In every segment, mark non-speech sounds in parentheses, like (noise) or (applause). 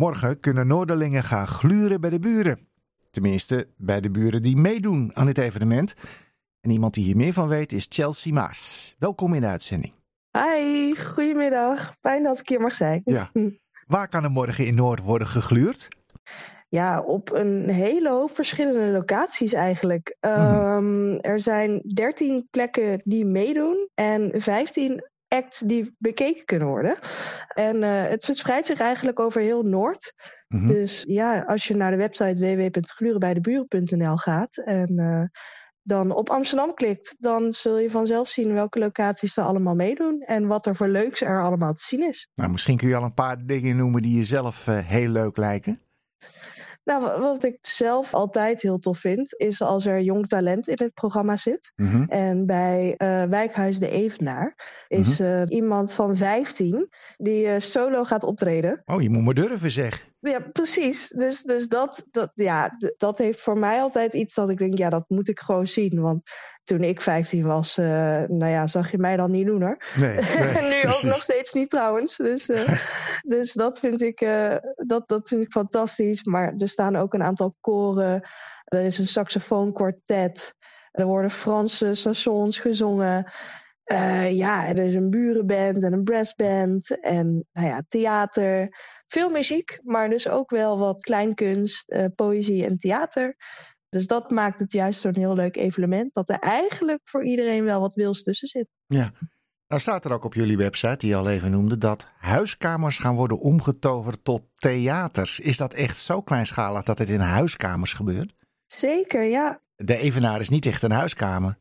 Morgen kunnen Noorderlingen gaan gluren bij de buren. Tenminste, bij de buren die meedoen aan dit evenement. En iemand die hier meer van weet is Chelsea Maas. Welkom in de uitzending. Hi, goedemiddag. Fijn dat ik hier mag zijn. Ja. (laughs) Waar kan er morgen in Noord worden gegluurd? Ja, op een hele hoop verschillende locaties eigenlijk. Mhm. Ehm, er zijn 13 plekken die meedoen en 15 acts die bekeken kunnen worden. En eh, het verspreidt zich eigenlijk over heel Noord. Mhm. Dus ja, als je naar de website www.glurenbijdeburen.nl gaat en eh, dan op Amsterdam klikt, dan zul je vanzelf zien welke locaties er allemaal meedoen en wat er voor leuks er allemaal te zien is. Nou, misschien kun je al een paar dingen noemen die je zelf eh, heel leuk lijken. Nou, wa- wat ik zelf altijd heel tof vind, is als er jong talent in het programma zit. Mhm. En bij eh, Wijkhuis de Evenaar is eh, iemand van 15 die eh, solo gaat optreden. Oh, je moet maar durven zeg. Ja, precies. Dus, dus dat, dat, ja, dat heeft voor mij altijd iets dat ik denk, ja, dat moet ik gewoon zien. Want toen ik 15 was, eh, nou ja, zag je mij dan niet doen hoor. Nee, (laughs) nu ook nog steeds niet trouwens. Dus, eh, (laughs) dus dat, vind ik, eh, dat, dat vind ik fantastisch. Maar er staan ook een aantal koren. Er is een saxofoonkwartet. Er worden Franse stations gezongen. Eh, ja, er is een burenband en een brassband. En nou ja, theater. Veel muziek, maar dus ook wel wat kleinkunst, eh, poëzie en theater. Dus dat maakt het juist zo'n heel leuk evenement. Dat er eigenlijk voor iedereen wel wat wils tussen zit. Ja. Nou staat er ook op jullie website, die je al even noemde, dat huiskamers gaan worden omgetoverd tot theaters. Is dat echt zo kleinschalig dat het in huiskamers gebeurt? Zeker, ja. De Evenaar is niet echt een huiskamer.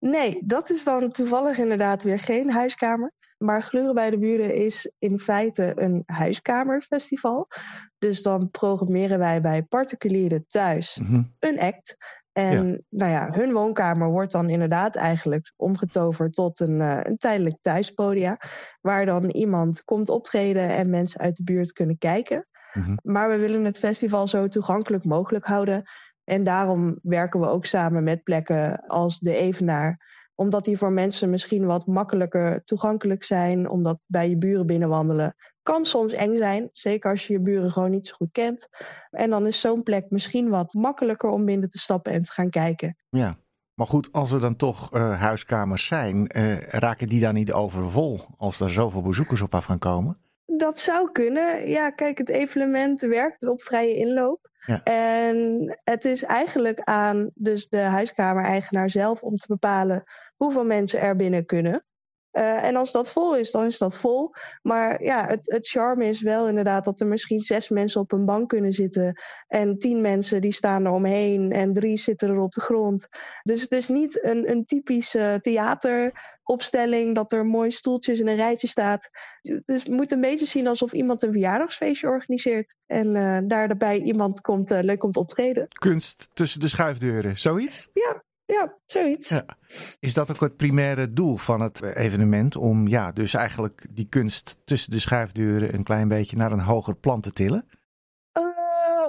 Nee, dat is dan toevallig inderdaad weer geen huiskamer. Maar Gluren bij de Buren is in feite een huiskamerfestival. Dus dan programmeren wij bij particulieren thuis Mhm. een act. En nou ja, hun woonkamer wordt dan inderdaad eigenlijk omgetoverd tot een, eh, een tijdelijk thuispodia. Waar dan iemand komt optreden en mensen uit de buurt kunnen kijken. Mhm. Maar we willen het festival zo toegankelijk mogelijk houden. En daarom werken we ook samen met plekken als de Evenaar. Omdat die voor mensen misschien wat makkelijker toegankelijk zijn. Omdat bij je buren binnenwandelen kan soms eng zijn. Zeker als je je buren gewoon niet zo goed kent. En dan is zo'n plek misschien wat makkelijker om binnen te stappen en te gaan kijken. Ja. Maar goed, als er dan toch eh, huiskamers zijn, eh, raken die dan niet overvol als er zoveel bezoekers op af gaan komen? Dat zou kunnen. Ja, kijk, het evenement werkt op vrije inloop. En het is eigenlijk aan dus de huiskamer-eigenaar zelf om te bepalen hoeveel mensen er binnen kunnen. Eh, en als dat vol is, dan is dat vol. Maar ja, het, het charme is wel inderdaad dat er misschien zes mensen op een bank kunnen zitten. En tien mensen die staan er omheen en drie zitten er op de grond. Dus het is niet een, een typische theateropstelling dat er mooi stoeltjes in een rijtje staat. Dus je moet een beetje zien alsof iemand een verjaardagsfeestje organiseert. En eh, daar daarbij iemand komt, eh, leuk komt optreden. Kunst tussen de schuifdeuren, zoiets? Ja, ja, zoiets. Ja. Is dat ook het primaire doel van het eh, evenement? Om ja, dus eigenlijk die kunst tussen de schuifdeuren een klein beetje naar een hoger plan te tillen? Eh,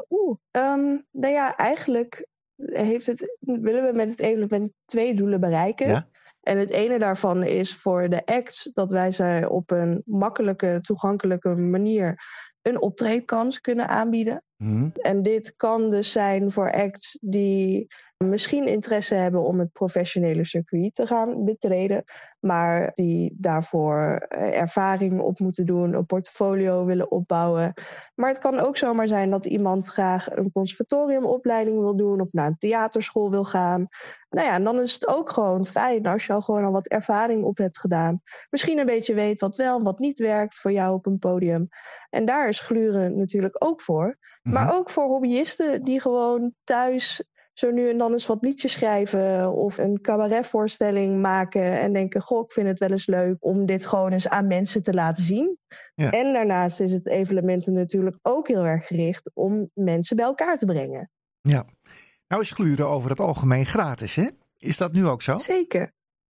Oeh, ehm, nou ja, eigenlijk heeft het, willen we met het evenement twee doelen bereiken. Ja. En het ene daarvan is voor de acts dat wij ze op een makkelijke, toegankelijke manier een optreedkans kunnen aanbieden. Mhm. En dit kan dus zijn voor acts die misschien interesse hebben om het professionele circuit te gaan betreden, maar die daarvoor eh, ervaring op moeten doen, een portfolio willen opbouwen. Maar het kan ook zomaar zijn dat iemand graag een conservatoriumopleiding wil doen of naar een theaterschool wil gaan. Nou ja, en dan is het ook gewoon fijn als je al gewoon al wat ervaring op hebt gedaan. Misschien een beetje weet wat wel en wat niet werkt voor jou op een podium. En daar is gluren natuurlijk ook voor. Maar Mhm. ook voor hobbyisten die gewoon thuis zo nu en dan eens wat liedjes schrijven of een cabaretvoorstelling maken en denken: Goh, ik vind het wel eens leuk om dit gewoon eens aan mensen te laten zien. Ja. En daarnaast is het evenement er natuurlijk ook heel erg gericht om mensen bij elkaar te brengen. Ja. Nou is gluren over het algemeen gratis, hè? Is dat nu ook zo? Zeker.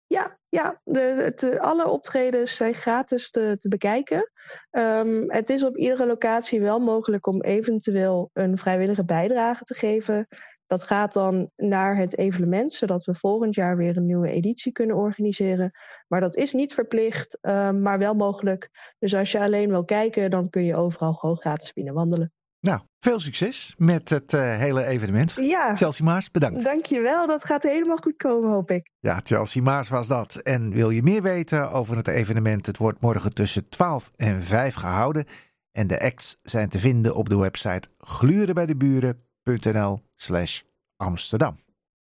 Ja, ja de, het, eh, alle optredens zijn gratis te, te bekijken. Ehm, het is op iedere locatie wel mogelijk om eventueel een vrijwillige bijdrage te geven. Dat gaat dan naar het evenement, zodat we volgend jaar weer een nieuwe editie kunnen organiseren. Maar dat is niet verplicht, ehm, maar wel mogelijk. Dus als je alleen wil kijken, dan kun je overal gewoon gratis binnen wandelen. Nou, veel succes met het uh, hele evenement. Ja. Chelsea Maas, bedankt. Dankjewel, dat gaat helemaal goed komen, hoop ik. Ja, Chelsea Maas was dat. En wil je meer weten over het evenement? Het wordt morgen tussen 12 en 5 gehouden. En de acts zijn te vinden op de website glurenbijdeburen.nl slash Amsterdam.